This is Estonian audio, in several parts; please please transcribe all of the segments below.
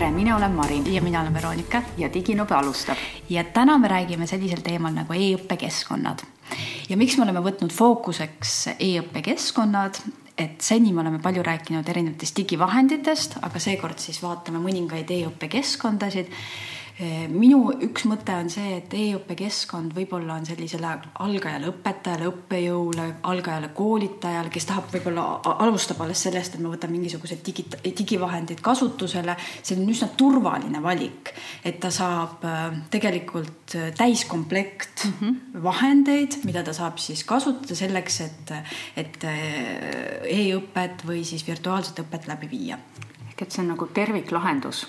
tere, mina olen Marin. ja mina olen Veronika. ja Diginube alustab. ja täna me räägime sellisel teemal nagu e-õppekeskkonnad. ja miks me oleme võtnud fookuseks e-õppekeskkonnad, et seni me oleme palju rääkinud erinevatest digivahenditest, aga seekord siis vaatame mõningaid e-õppekeskkondasid minu üks mõte on see, et e-õppekeskkond võib-olla on sellisele algajale õpetajale, õppejõule, algajale koolitajale, kes tahab võib-olla, alustab alles sellest, et ma võtan mingisugused digi, digivahendid kasutusele. see on üsna turvaline valik, et ta saab äh, tegelikult äh, täiskomplekt mm -hmm. vahendeid, mida ta saab siis kasutada selleks, et, et äh, e-õpet või siis virtuaalset õpet läbi viia. ehk et see on nagu terviklahendus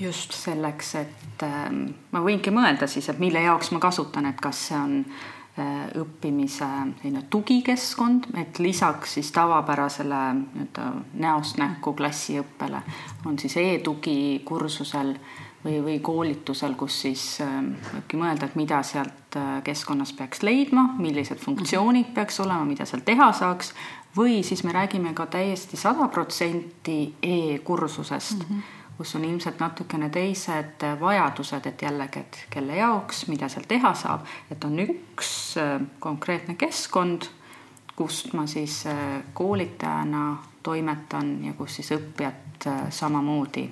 just selleks, et äh, ma võingi mõelda siis, et mille jaoks ma kasutan, et kas see on äh, õppimise selline tugikeskkond, et lisaks siis tavapärasele nii-öelda näost näkku klassiõppele on siis e-tugi kursusel või, või koolitusel, kus siis äh, võibki mõelda, et mida sealt äh, keskkonnas peaks leidma, millised funktsioonid peaks olema, mida seal teha saaks, või siis me räägime ka täiesti sada protsenti e-kursusest mm. -hmm kus on ilmselt natukene teised vajadused, et jällegi, et kelle jaoks, mida seal teha saab, et on üks äh, konkreetne keskkond, kust ma siis äh, koolitajana toimetan ja kus siis õppijad äh, samamoodi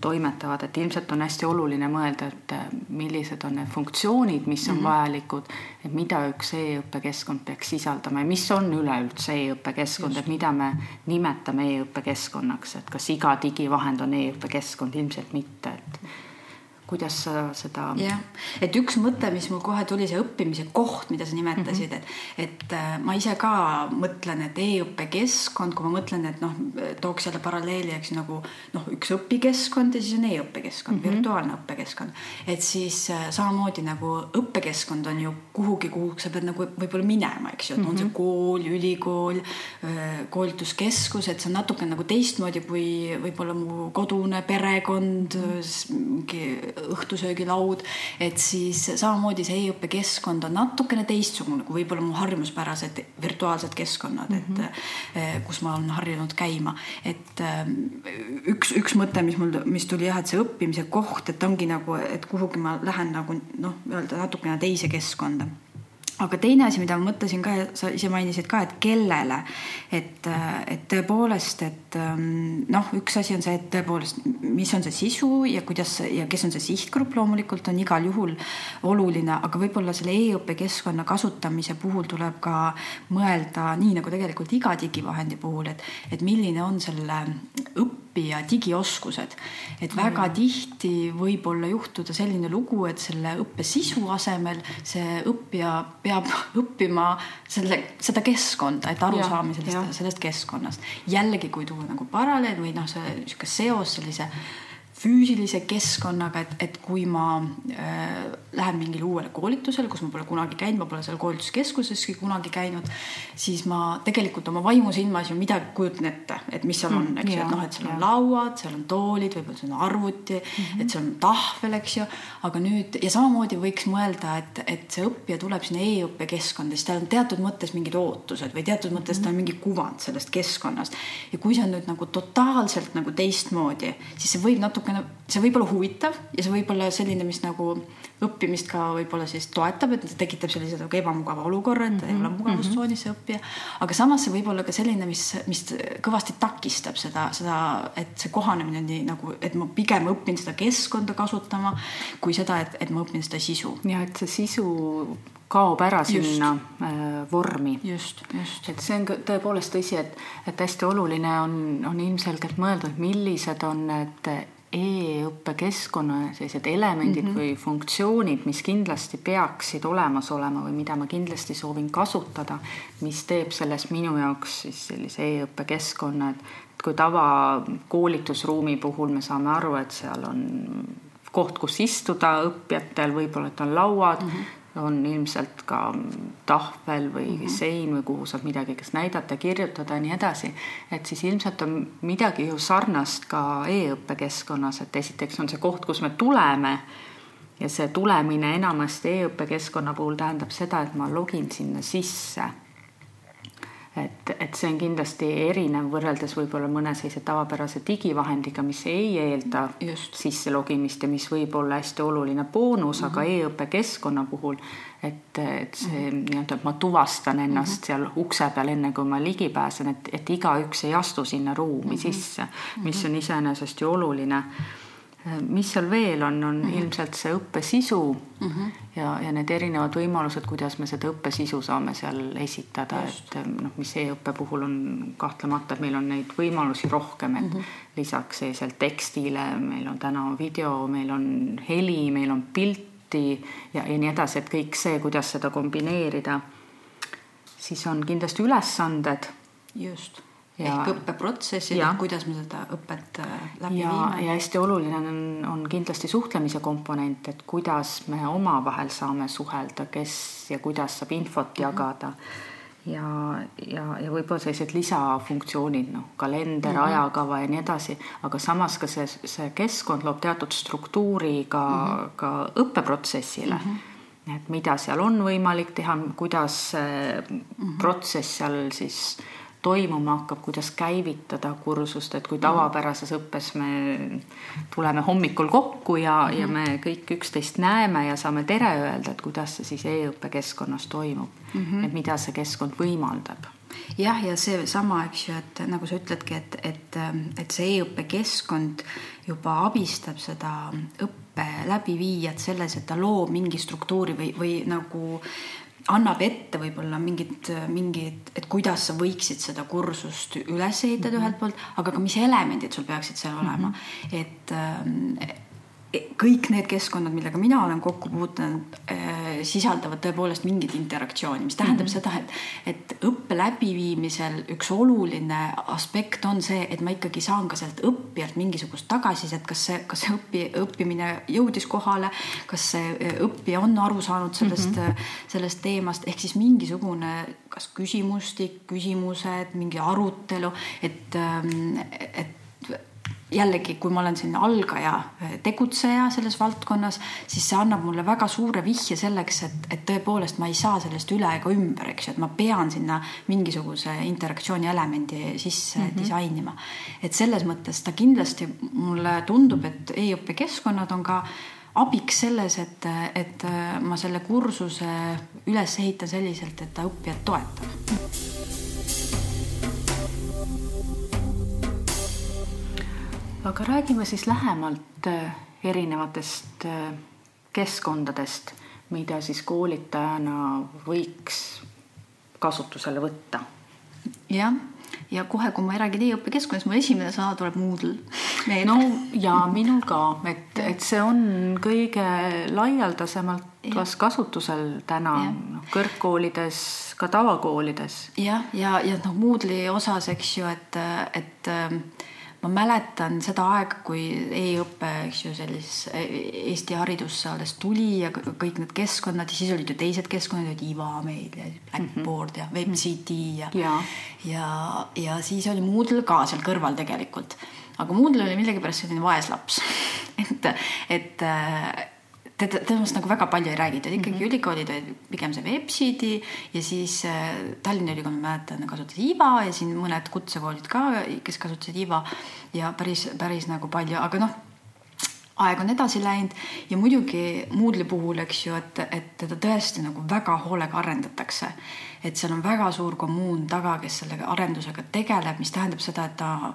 toimetavad, et ilmselt on hästi oluline mõelda, et äh, millised on need funktsioonid, mis on mm -hmm. vajalikud, et mida üks e-õppekeskkond peaks sisaldama ja mis on üleüldse e-õppekeskkond, et mida me nimetame e-õppekeskkonnaks, et kas iga digivahend on e-õppekeskkond, ilmselt mitte, et kuidas sa seda. jah, et üks mõte, mis mul kohe tuli, see õppimise koht, mida sa nimetasid mm, -hmm. et, et äh, ma ise ka mõtlen, et e-õppekeskkond, kui ma mõtlen, et noh, tooks jälle paralleeli, eks nagu noh, üks õpikeskkond ja siis on e-õppekeskkond mm, -hmm. virtuaalne õppekeskkond. et siis äh, samamoodi nagu õppekeskkond on ju kuhugi, kuhu sa pead nagu võib-olla minema, eks ju, et mm -hmm. on see mhm. kool, ülikool, äh, koolituskeskus, et see on natuke nagu teistmoodi kui võib-olla mu kodune perekond, mingi õhtusöögilaud, et siis samamoodi see e-õppekeskkond on natukene teistsugune kui võib-olla mu harjumuspärased virtuaalsed keskkonnad mm, -hmm. et eh, kus ma olen harjunud käima. et eh, üks, üks mõte, mis mul, mis tuli jah, et see õppimise koht, et ongi nagu, et kuhugi ma lähen nagu noh, öelda natukene teise keskkonda aga teine asi, mida ma mõtlesin ka sa ise mainisid ka, et kellele, et, et tõepoolest, et ähm, noh, üks asi on see, et tõepoolest, mis on see sisu ja kuidas ja kes on see sihtgrupp, loomulikult on igal juhul oluline, aga võib-olla selle e-õppekeskkonna kasutamise puhul tuleb ka mõelda nii nagu tegelikult iga digivahendi puhul, et, et milline on selle õppe õppija digioskused. et väga mm. tihti võib olla juhtuda selline lugu, et selle õppe sisu asemel see õppija peab õppima selle, seda keskkonda, et aru saama sellest, sellest keskkonnast. jällegi, kui tuua nagu paralleel või noh, see niisugune seos sellise füüsilise keskkonnaga, et, et kui ma äh, lähen mingile uuele koolitusele, kus ma pole kunagi käinud, ma pole seal koolituskeskuseski kunagi käinud, siis ma tegelikult oma vaimusilmas ju midagi kujutan ette, et mis seal on, mm, eks ju, et noh, et seal on lauad, seal on toolid, võib-olla seal on arvuti mm, -hmm. et seal on tahvel, eks ju. aga nüüd ja samamoodi võiks mõelda, et, et see õppija tuleb sinna e-õppekeskkonda, siis tal on teatud mõttes mingid ootused või teatud mõttes tal on mingi kuvand sellest keskkonnast. ja kui see on nüüd nagu totaalselt nagu teistmoodi, siis see võib natukene natukene, see võib olla huvitav ja see võib olla selline, mis nagu õppimist ka võib-olla siis toetab, et tekitab sellise nagu ebamugava olukorra, et mm -hmm. ei ole mhm, mugavustsoonis see õppija. aga samas see võib olla ka selline, mis, mis kõvasti takistab seda, seda, et see kohanemine on nii nagu, et ma pigem õpin seda keskkonda kasutama, kui seda, et, et ma õpin seda sisu. ja et see sisu kaob ära sinna just. Äh, vormi. just, just. et see on tõepoolest tõsi, et, et hästi oluline on, on ilmselgelt mõelda, et millised on need e-õppekeskkonna sellised elemendid mm -hmm. või funktsioonid, mis kindlasti peaksid olemas olema või mida ma kindlasti soovin kasutada, mis teeb sellest minu jaoks siis sellise e-õppekeskkonna, et kui tavakoolitusruumi puhul me saame aru, et seal on koht, kus istuda õppijatel, võib-olla, et on lauad mm, -hmm on ilmselt ka tahvel või mm -hmm. sein või kuhu saab midagi kas näidata, kirjutada ja nii edasi. et siis ilmselt on midagi ju sarnast ka e-õppekeskkonnas, et esiteks on see koht, kus me tuleme ja see tulemine enamasti e-õppekeskkonna puhul tähendab seda, et ma login sinna sisse et, et see on kindlasti erinev võrreldes võib-olla mõne sellise tavapärase digivahendiga, mis ei eelda Just. sisse logimist ja mis võib olla hästi oluline boonus mm, -hmm. aga mhm. e-õppe keskkonna puhul, et, et see mm -hmm. nii-öelda, et ma tuvastan ennast mm -hmm. seal ukse peal, enne kui ma ligi pääsen, et, et igaüks ei astu sinna ruumi mm -hmm. sisse, mis on iseenesest ju oluline mis seal veel on, on mm -hmm. ilmselt see õppe sisu mm -hmm. ja, ja need erinevad võimalused, kuidas me seda õppesisu saame seal esitada, et noh, mis e-õppe puhul on kahtlemata, et meil on neid võimalusi rohkem, et mm -hmm. lisaks sellisele tekstile meil on täna video, meil on heli, meil on pilti ja, ja nii edasi, et kõik see, kuidas seda kombineerida. siis on kindlasti ülesanded. just ehk õppeprotsessid, kuidas me seda õpet äh, läbi ja, viime. ja hästi oluline on, on kindlasti suhtlemise komponent, et kuidas me omavahel saame suhelda, kes ja kuidas saab infot mm -hmm. jagada. ja, ja, ja võib-olla sellised lisafunktsioonid, noh, kalender mm, -hmm. ajakava ja nii edasi, aga samas ka see, see keskkond loob teatud struktuuri ka mm, -hmm. ka õppeprotsessile mm. -hmm. et mida seal on võimalik teha, kuidas see mm -hmm. protsess seal siis toimuma hakkab, kuidas käivitada kursust, et kui tavapärases õppes me tuleme hommikul kokku ja ja me kõik üksteist näeme ja saame tere öelda, et kuidas see siis e-õppe keskkonnas toimub. Mm, -hmm. et mida see keskkond võimaldab. Jah, ja seesama, eks ju, et nagu sa ütledki, et, et, et see e-õppe keskkond juba abistab seda õppe läbiviijat selles, et ta loob mingi struktuuri või, või nagu annab ette võib-olla mingid, mingid, et kuidas sa võiksid seda kursust üles ehitada mm -hmm. ühelt poolt, aga ka mis elemendid sul peaksid seal olema mm. -hmm. et ähm, kõik need keskkonnad, millega mina olen kokku puutunud äh,, sisaldavad tõepoolest mingit interaktsiooni, mis tähendab mm -hmm. seda, et, et õppe läbiviimisel üks oluline aspekt on see, et ma ikkagi saan ka sealt õppijalt mingisugust tagasisidet, kas see, kas see õpi, õppimine jõudis kohale, kas see äh, õppija on aru saanud sellest mm, -hmm. sellest teemast, ehk siis mingisugune kas küsimustik, küsimused, mingi arutelu, et, ähm, et jällegi, kui ma olen selline algaja tegutseja selles valdkonnas, siis see annab mulle väga suure vihje selleks, et, et tõepoolest ma ei saa sellest üle ega ümber, eks ju, et ma pean sinna mingisuguse interaktsiooni elemendi sisse mm -hmm. disainima. et selles mõttes ta kindlasti mulle tundub, et e-õppe keskkonnad on ka abiks selles, et, et ma selle kursuse üles ehitan selliselt, et ta õppijat toetab aga räägime siis lähemalt äh, erinevatest äh, keskkondadest, mida siis koolitajana võiks kasutusele võtta. jah, ja kohe, kui ma räägin e-õppekeskkonnas, mu esimene sõna tuleb Moodle. no ja minul ka, et, et see on kõige laialdasemalt vast kasutusel täna noh, kõrgkoolides, ka tavakoolides. jah, ja, ja, ja noh, Moodle'i osas, eks ju, et, et ma mäletan seda aega, kui e-õpe, eks ju, sellis Eesti haridusse alles tuli ja kõik need keskkonnad ja siis olid ju teised keskkonnad, olid IVA meil ja Blackboard ja WebCD ja, ja, ja, ja siis oli Moodle ka seal kõrval tegelikult. aga Moodle oli millegipärast selline vaeslaps. Et, et temast nagu väga palju ei räägitud, ikkagi mm -hmm. ülikoolid olid pigem see Webseedi ja siis äh, Tallinna Ülikool, ma mäletan, kasutas IVA ja siin mõned kutsekoolid ka, kes kasutasid IVA ja päris, päris nagu palju, aga noh aeg on edasi läinud ja muidugi Moodle'i puhul, eks ju, et, et teda tõesti nagu väga hoolega arendatakse. et seal on väga suur kommuun taga, kes selle arendusega tegeleb, mis tähendab seda, et ta,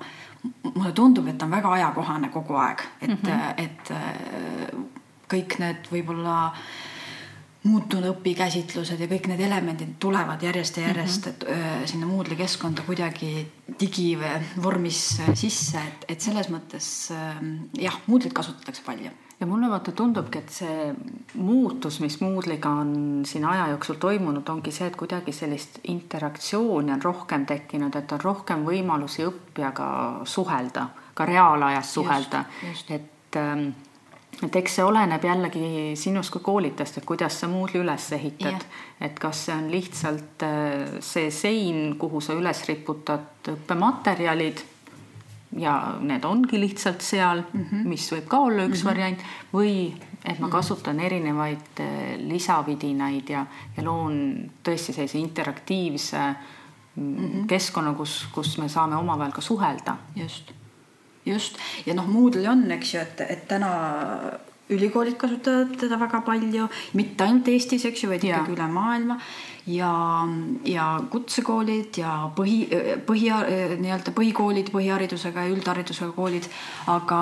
mulle tundub, et ta on väga ajakohane kogu aeg, et mm, -hmm. et kõik need võib-olla muutunud õpikäsitlused ja kõik need elemendid tulevad järjest ja järjest mm -hmm. et, sinna Moodle'i keskkonda kuidagi digivormis sisse, et, et selles mõttes jah, Moodle'it kasutatakse palju. Ja mulle vaata tundubki, et see muutus, mis Moodle'iga on siin aja jooksul toimunud, ongi see, et kuidagi sellist interaktsiooni on rohkem tekkinud, et on rohkem võimalusi õppijaga suhelda, ka reaalajas suhelda, et ähm, et eks see oleneb jällegi sinust kui koolitajast, et kuidas sa Moodle'i üles ehitad, et kas see on lihtsalt äh, see sein, kuhu sa üles riputad õppematerjalid ja need ongi lihtsalt seal mm, -hmm. mis võib ka olla üks mm -hmm. variant või et ma mhm. kasutan erinevaid äh, lisavidinaid ja, ja loon tõesti sellise interaktiivse mm -hmm. keskkonna, kus, kus me saame omavahel ka suhelda. just, just. Ja noh, Moodle'i on, eks ju, et, et täna ülikoolid kasutavad teda väga palju, mitte ainult Eestis, eks ju, vaid ikkagi üle maailma. Ja, ja kutsekoolid ja põhi, põhi, nii-öelda põhikoolid põhiharidusega ja üldharidusega koolid. aga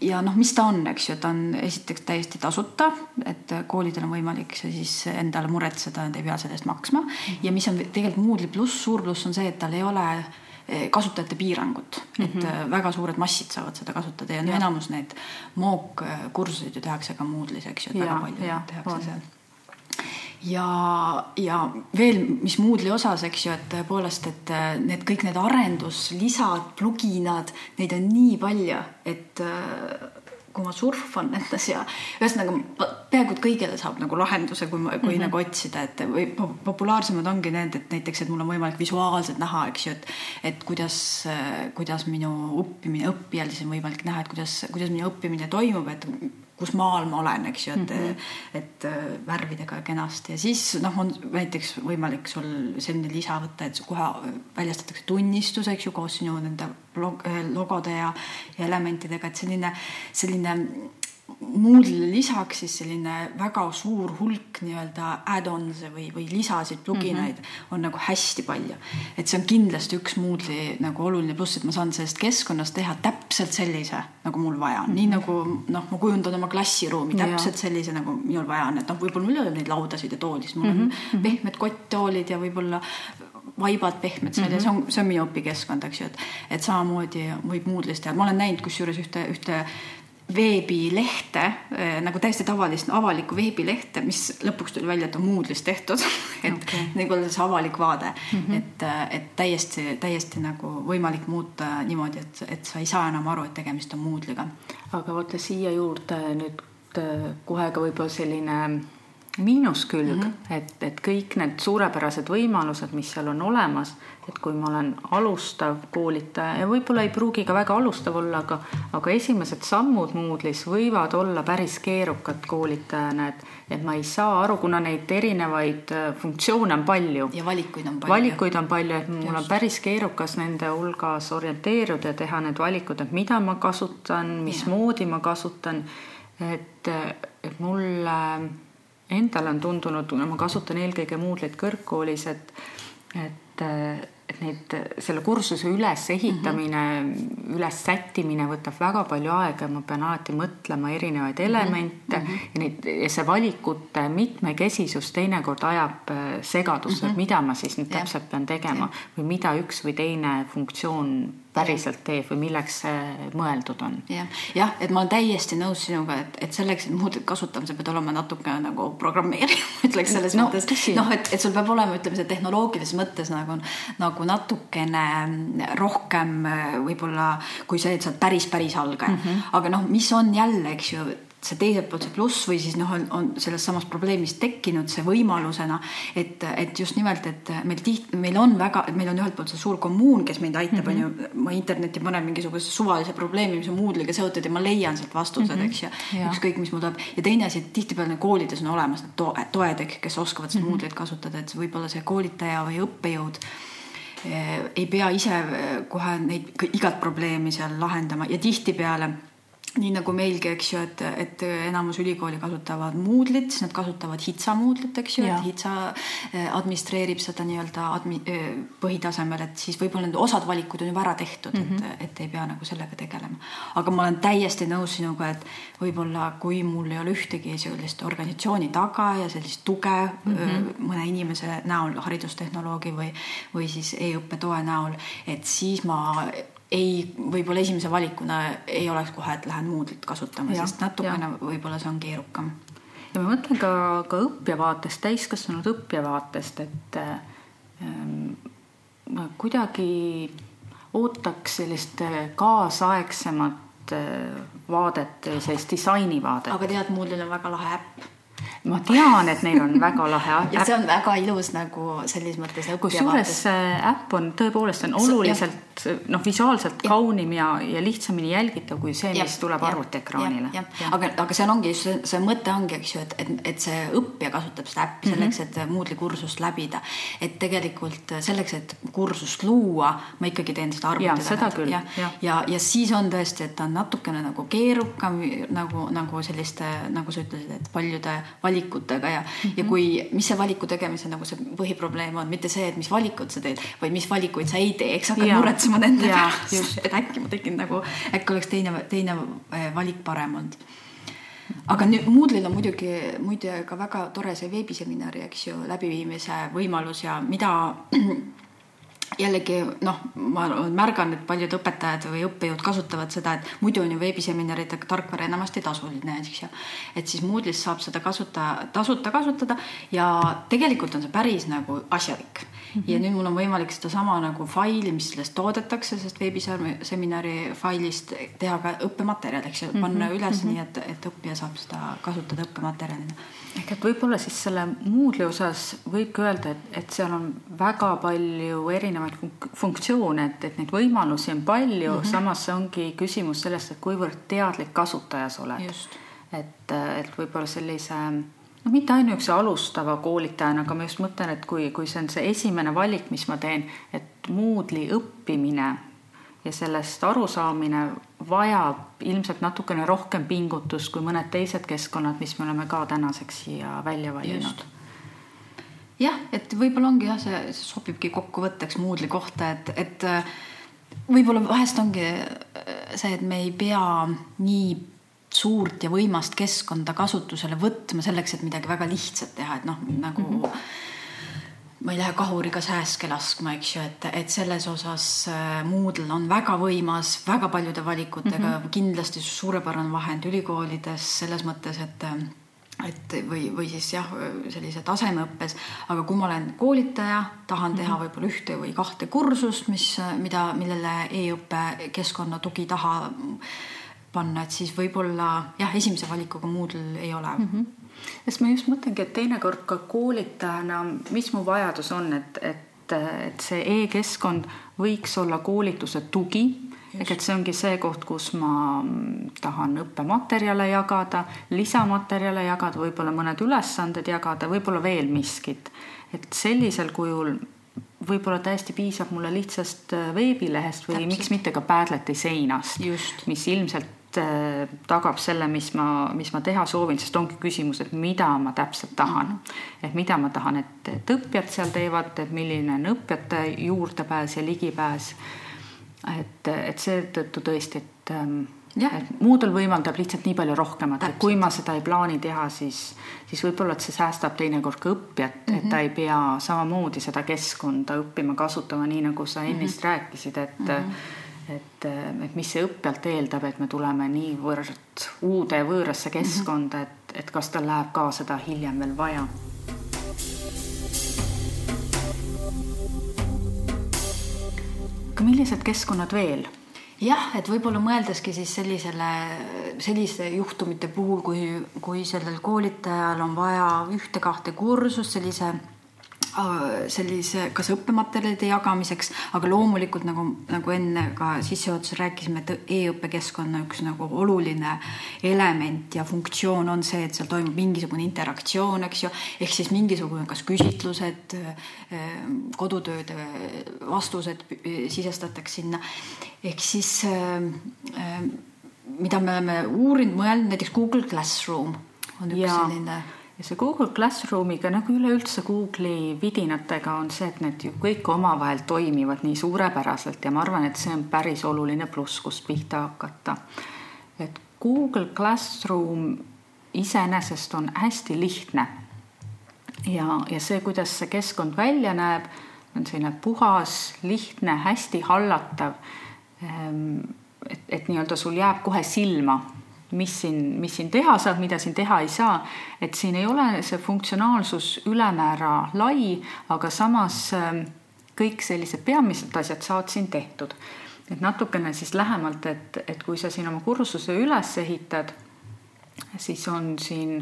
ja noh, mis ta on, eks ju, ta on esiteks täiesti tasuta, et koolidel on võimalik see siis endale muretseda, nad ei pea selle eest maksma. Ja mis on tegelikult Moodle'i pluss, suur pluss on see, et tal ei ole kasutajate piirangut mm, -hmm. et mhm. eh, väga suured massid saavad seda kasutada ja, ja. enamus neid mookkursuseid ju tehakse ka Moodle'is, eks ju, et ja, väga palju ja, tehakse on. seal ja, ja veel, mis Moodle'i osas, eks ju, et tõepoolest, et eh, need kõik need arenduslisad, pluginad, neid on nii palju, et kui ma surfan nendes ja ühesõnaga peaaegu et kõigele saab nagu lahenduse, kui, kui mm -hmm. nagu otsida, et või populaarsemad ongi need, et näiteks, et mul on võimalik visuaalselt näha, eks ju, et et kuidas, kuidas minu õppimine, õppijal siis on võimalik näha, et kuidas, kuidas minu õppimine toimub, et kus maal ma olen, eks ju, et mm, -hmm. et äh, värvidega kenasti ja siis noh, on näiteks võimalik sul selline lisa võtta, et kohe väljastatakse tunnistus, eks ju, koos sinu nende logode ja, ja elementidega, et selline, selline Moodle'ile lisaks siis selline väga suur hulk nii-öelda add-on'e või, või lisasid, pluginaid mm -hmm. on nagu hästi palju. et see on kindlasti üks Moodle'i nagu oluline pluss, et ma saan sellest keskkonnast teha täpselt sellise, nagu mul vaja on mm, -hmm. nii nagu noh, ma kujundan oma klassiruumi täpselt sellise, nagu minul vaja on, et noh, võib-olla mul ei ole neid laudasid ja tooli, sest mul mm -hmm. on mhm. pehmed kotttoolid ja võib-olla vaibad pehmed seal mm -hmm. ja see on, see on minu õpikeskkond, eks ju, et, et samamoodi võib Moodle'is teha, ma olen näinud kusjuures ühte, ühte veebilehte eh, nagu täiesti tavalist avalikku veebilehte, mis lõpuks tuli välja, et on Moodle'is tehtud et okay. nagu see avalik vaade mm, -hmm. et, eh, et täiesti, täiesti nagu võimalik muuta niimoodi, et, et sa ei saa enam aru, et tegemist on Moodle'iga. aga vaata siia juurde nüüd eh, kohe ka võib-olla selline miinuskülg mm, -hmm. et, et kõik need suurepärased võimalused, mis seal on olemas, et kui ma olen alustav koolitaja ja võib-olla ei pruugi ka väga alustav olla, aga, aga esimesed sammud Moodle'is võivad olla päris keerukad koolitajana, et, et ma ei saa aru, kuna neid erinevaid äh, funktsioone on palju. ja valikuid on palju. valikuid on palju, et mul Just. on päris keerukas nende hulgas orienteeruda ja teha need valikud, et mida ma kasutan, mismoodi ma kasutan. et, et mulle endale on tundunud, ma kasutan eelkõige Moodle'it kõrgkoolis, et, et et neid, selle kursuse ülesehitamine mm, -hmm. üles sättimine võtab väga palju aega, ma pean alati mõtlema erinevaid mhm. elemente mm -hmm. ja neid ja see valikute mitmekesisus teinekord ajab äh, segadusse mm, -hmm. mida ma siis nüüd täpselt pean tegema ja. või mida üks või teine funktsioon päriselt teeb või milleks see mõeldud on. jah, jah, et ma olen täiesti nõus sinuga, et, et selleks, et muud kasutama, sa pead olema natuke nagu programmeerija, ütleks selles no, mõttes. noh, et, et sul peab olema, ütleme, see tehnoloogilises mõttes nagu, nagu natukene rohkem võib-olla kui see, et sa oled päris, päris algaja mm. -hmm. aga noh, mis on jälle, eks ju see teiselt poolt see pluss või siis noh, on, on sellest samast probleemist tekkinud see võimalusena, et, et just nimelt, et meil tihti, meil on väga, meil on ühelt poolt see suur kommuun, kes meid aitab, on ju, mhm. ma internetti panen mingisuguse suvalise probleemi, mis on Moodle'iga seotud ja ma leian sealt vastused mm, -hmm. eks ju, ükskõik, mis mul tuleb. ja teine asi, et tihtipeale koolides on olemas need to toed, kes oskavad seda mm -hmm. Moodle'it kasutada, et võib-olla see koolitaja või õppejõud eh, ei pea ise eh, kohe neid igat probleemi seal lahendama ja tihtipeale nii nagu meilgi, eks ju, et, et enamus ülikooli kasutavad Moodle'it, siis nad kasutavad HITSA Moodle'it, eks ju, et HITSA eh, administreerib seda nii-öelda admi-, eh, põhitasemel, et siis võib-olla need osad valikud on juba ära tehtud mm, -hmm. et, mhm. et ei pea nagu sellega tegelema. aga ma olen täiesti nõus sinuga, et võib-olla kui mul ei ole ühtegi sellist organisatsiooni taga ja sellist tuge mm -hmm. mõne inimese näol, haridustehnoloogi või, või siis e-õppe toe näol, et siis ma ei, võib-olla esimese valikuna ei oleks kohe, et lähen Moodle'it kasutama, sest natukene võib-olla see on keerukam. ja ma mõtlen ka, ka õppija vaatest, täiskasvanud õppija vaatest, et ähm, ma kuidagi ootaks sellist kaasaegsemat äh, vaadet, sellist disainivaadet. aga tead, Moodle'il on väga lahe äpp ma tean, et neil on väga lahe ja see on väga ilus nagu selles mõttes. kusjuures see äpp on tõepoolest on oluliselt noh, visuaalselt ja. kaunim ja, ja lihtsamini jälgitav kui see, mis tuleb arvutiekraanile. aga, aga seal ongi just see, see mõte ongi, eks ju, et, et, et see õppija kasutab seda äppi selleks, et Moodle'i kursust läbida. et tegelikult selleks, et kursust luua, ma ikkagi teen seda arvuti tagant. ja, ja, ja, ja siis on tõesti, et ta on natukene nagu keerukam nagu, nagu selliste, nagu sa ütlesid, et paljude valikutega ja mm, -hmm. ja kui, mis see valiku tegemise nagu see põhiprobleem on, mitte see, et mis valikud sa teed, vaid mis valikuid sa ei tee, eks hakkad muretsema nende pärast, et äkki ma tegin nagu, äkki oleks teine, teine eh, valik parem olnud. Aga nüüd Moodle'il on muidugi muide ka väga tore see veebiseminari, eks ju, läbiviimise võimalus ja mida jällegi noh, ma olen märganud, et paljud õpetajad või õppejõud kasutavad seda, et muidu on ju veebiseminaride tarkvara enamasti tasuline, eks ju. et siis Moodle'is saab seda kasuta, tasuta kasutada ja tegelikult on see päris nagu asjalik mm. -hmm. ja nüüd mul on võimalik sedasama nagu faili, mis sellest toodetakse, sest veebiseminari failist teha ka õppematerjal, eks ju, panna mm -hmm. üles mm -hmm. nii, et, et õppija saab seda kasutada õppematerjalina ehk et võib-olla siis selle Moodle'i osas võibki öelda, et, et seal on väga palju erinevaid funk funktsioone, et, et neid võimalusi on palju mm, -hmm. samas see ongi küsimus sellest, et kuivõrd teadlik kasutaja sa oled. et, et võib-olla sellise noh, mitte ainuüksi alustava koolitajana, aga ma just mõtlen, et kui, kui see on see esimene valik, mis ma teen, et Moodle'i õppimine ja sellest arusaamine vajab ilmselt natukene rohkem pingutust kui mõned teised keskkonnad, mis me oleme ka tänaseks siia välja valinud. jah, et võib-olla ongi jah, see, sobibki kokkuvõtteks Moodle'i kohta, et, et äh, võib-olla vahest ongi äh, see, et me ei pea nii suurt ja võimast keskkonda kasutusele võtma selleks, et midagi väga lihtsat teha, et noh, nagu mm -hmm ma ei lähe kahuriga sääske laskma, eks ju, et, et selles osas äh, Moodle on väga võimas, väga paljude valikutega mm, -hmm. kindlasti suurepärane vahend ülikoolides selles mõttes, et et või, või siis jah, sellise tasemeõppes, aga kui ma olen koolitaja, tahan teha mhm. võib-olla ühte või kahte kursust, mis, mida, millele e-õppe keskkonna tugi taha panna, et siis võib-olla jah, esimese valikuga Moodle ei ole mm. -hmm sest ma just mõtlengi, et teinekord ka koolitajana, mis mu vajadus on, et, et, et see e-keskkond võiks olla koolituse tugi ehk et see ongi see koht, kus ma tahan õppematerjale jagada, lisamaterjale jagada, võib-olla mõned ülesanded jagada, võib-olla veel miskit. et sellisel kujul võib-olla täiesti piisab mulle lihtsast veebilehest või Täpselt. miks mitte ka Padleti seinast, mis ilmselt Äh, tagab selle, mis ma, mis ma teha soovin, sest ongi küsimus, et mida ma täpselt tahan et mida ma tahan, et, et õppijad seal teevad, et milline on õppijate juurdepääs ja ligipääs. et, et seetõttu tõesti, et ähm, jah, et Moodle võimaldab lihtsalt nii palju rohkemat, et kui ma seda ei plaani teha, siis, siis võib-olla, et see säästab teinekord ka õppijat mm, -hmm. et ta ei pea samamoodi seda keskkonda õppima kasutama, nii nagu sa ennist mm -hmm. rääkisid, et mm. -hmm et, et mis see õppijalt eeldab, et me tuleme niivõrd uude võõrasse keskkonda, et, et kas tal läheb ka seda hiljem veel vaja. aga millised keskkonnad veel? jah, et võib-olla mõeldeski siis sellisele, selliste juhtumite puhul, kui, kui sellel koolitajal on vaja ühte-kahte kursust sellise Äh, sellise, kas õppematerjalide jagamiseks, aga loomulikult nagu, nagu enne ka sissejuhatuses rääkisime, et e-õppekeskkonna üks nagu oluline element ja funktsioon on see, et seal toimub mingisugune interaktsioon, eks ju, ehk siis mingisugune, kas küsitlused, äh, kodutööde vastused sisestatakse sinna, ehk siis äh, mida me oleme uurinud, mõelnud, näiteks Google Classroom on üks ja. selline ja see Google Classroomiga nagu üleüldse Google'i vidinatega on see, et need ju kõik omavahel toimivad nii suurepäraselt ja ma arvan, et see on päris oluline pluss, kust pihta hakata. et Google Classroom iseenesest on hästi lihtne. ja, ja see, kuidas see keskkond välja näeb, on selline puhas, lihtne, hästi hallatav. Ehm, et, et nii-öelda sul jääb kohe silma mis siin, mis siin teha saab, mida siin teha ei saa. et siin ei ole see funktsionaalsus ülemäära lai, aga samas ähm, kõik sellised peamised asjad saavad siin tehtud. et natukene siis lähemalt, et, et kui sa siin oma kursuse üles ehitad, siis on siin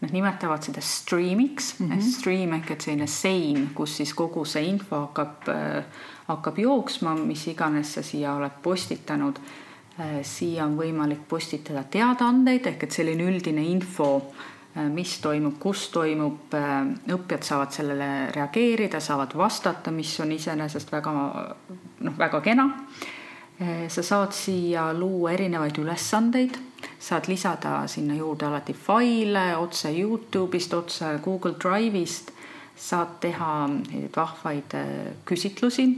nad nimetavad seda streamiks mm, -hmm. stream ehk et selline sein, kus siis kogu see info hakkab äh,, hakkab jooksma, mis iganes sa siia oled postitanud äh,. Siia on võimalik postitada teadaandeid ehk et selline üldine info äh,, mis toimub, kus toimub äh,, õppijad saavad sellele reageerida, saavad vastata, mis on iseenesest väga noh, väga kena. Sa saad siia luua erinevaid ülesandeid saad lisada sinna juurde alati faile otse Youtube'ist, otse Google Drive'ist, saad teha vahvaid küsitlusi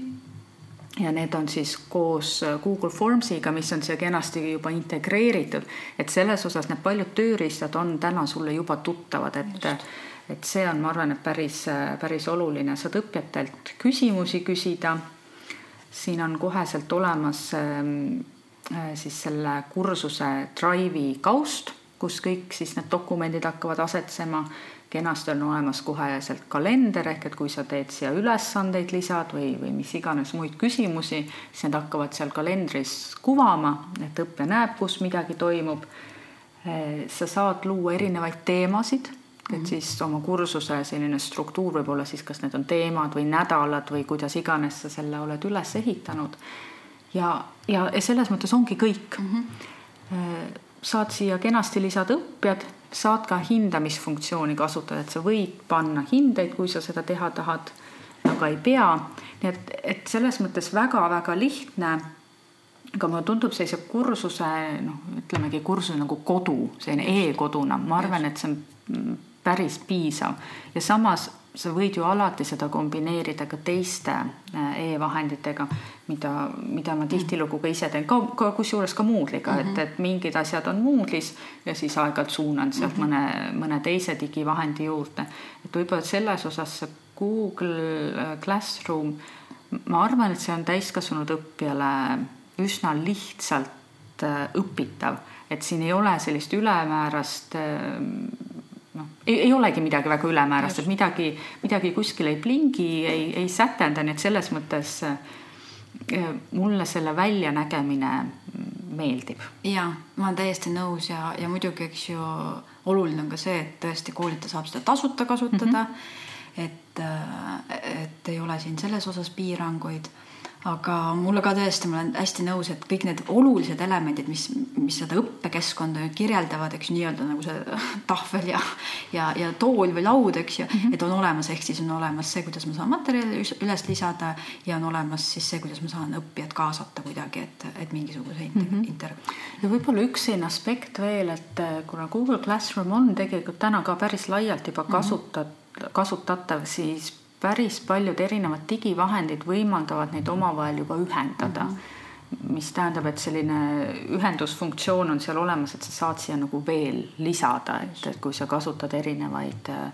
ja need on siis koos äh, Google Formsiga, mis on siia kenasti juba integreeritud, et selles osas need paljud tööriistad on täna sulle juba tuttavad, et et see on, ma arvan, et päris, äh, päris oluline, saad õppijatelt küsimusi küsida. siin on koheselt olemas ähm, Äh, siis selle kursuse Drive'i kaust, kus kõik siis need dokumendid hakkavad asetsema. Kenasti on olemas koheselt kalender ehk et kui sa teed siia ülesandeid lisad või, või mis iganes muid küsimusi, siis need hakkavad seal kalendris kuvama, et õppija näeb, kus midagi toimub. Äh, sa saad luua erinevaid teemasid et mhm. siis oma kursuse selline struktuur võib olla siis, kas need on teemad või nädalad või kuidas iganes sa selle oled üles ehitanud ja, ja selles mõttes ongi kõik mm. -hmm. saad siia kenasti lisada õppijad, saad ka hindamisfunktsiooni kasutada, et sa võid panna hindeid, kui sa seda teha tahad, aga ei pea. nii et, et selles mõttes väga-väga lihtne aga mulle tundub sellise kursuse, noh, ütlemegi kursuse nagu kodu, selline e-koduna, ma arvan, et see on päris piisav. Ja samas sa võid ju alati seda kombineerida ka teiste äh, e-vahenditega, mida, mida ma tihtilugu ka ise teen, ka, ka kusjuures ka Moodle'iga mm, -hmm. et, et mingid asjad on Moodle'is ja siis aeg-ajalt suunan sealt mm -hmm. mõne, mõne teise digivahendi juurde. et võib-olla selles osas see Google äh, Classroom, ma arvan, et see on täiskasvanud õppijale üsna lihtsalt äh, õpitav, et siin ei ole sellist ülemäärast noh, ei, olegi midagi väga ülemäärast, et midagi, midagi kuskil ei plingi, ei, ei sätenda, nii et selles mõttes eh, mulle selle väljanägemine meeldib. ja ma olen täiesti nõus ja, ja muidugi, eks ju, oluline on ka see, et tõesti koolitaja saab seda tasuta kasutada mm. -hmm. et, et ei ole siin selles osas piiranguid aga mulle ka tõesti, ma olen hästi nõus, et kõik need olulised elemendid, mis, mis seda õppekeskkonda kirjeldavad, eks nii-öelda nagu see tahvel ja, ja, ja tool või laud, eks ju mm, -hmm. et on olemas, ehk siis on olemas see, kuidas ma saan materjali üles lisada ja on olemas siis see, kuidas ma saan õppijat kaasata kuidagi, et, et mingisuguse inter- mm. -hmm. inter ja võib-olla üks selline aspekt veel, et äh, kuna Google Classroom on tegelikult täna ka päris laialt juba kasutat- mm, -hmm. kasutatav, siis päris paljud erinevad digivahendid võimaldavad neid omavahel juba ühendada mm. -hmm mis tähendab, et selline ühendusfunktsioon on seal olemas, et sa saad siia nagu veel lisada, et, et kui sa kasutad erinevaid äh,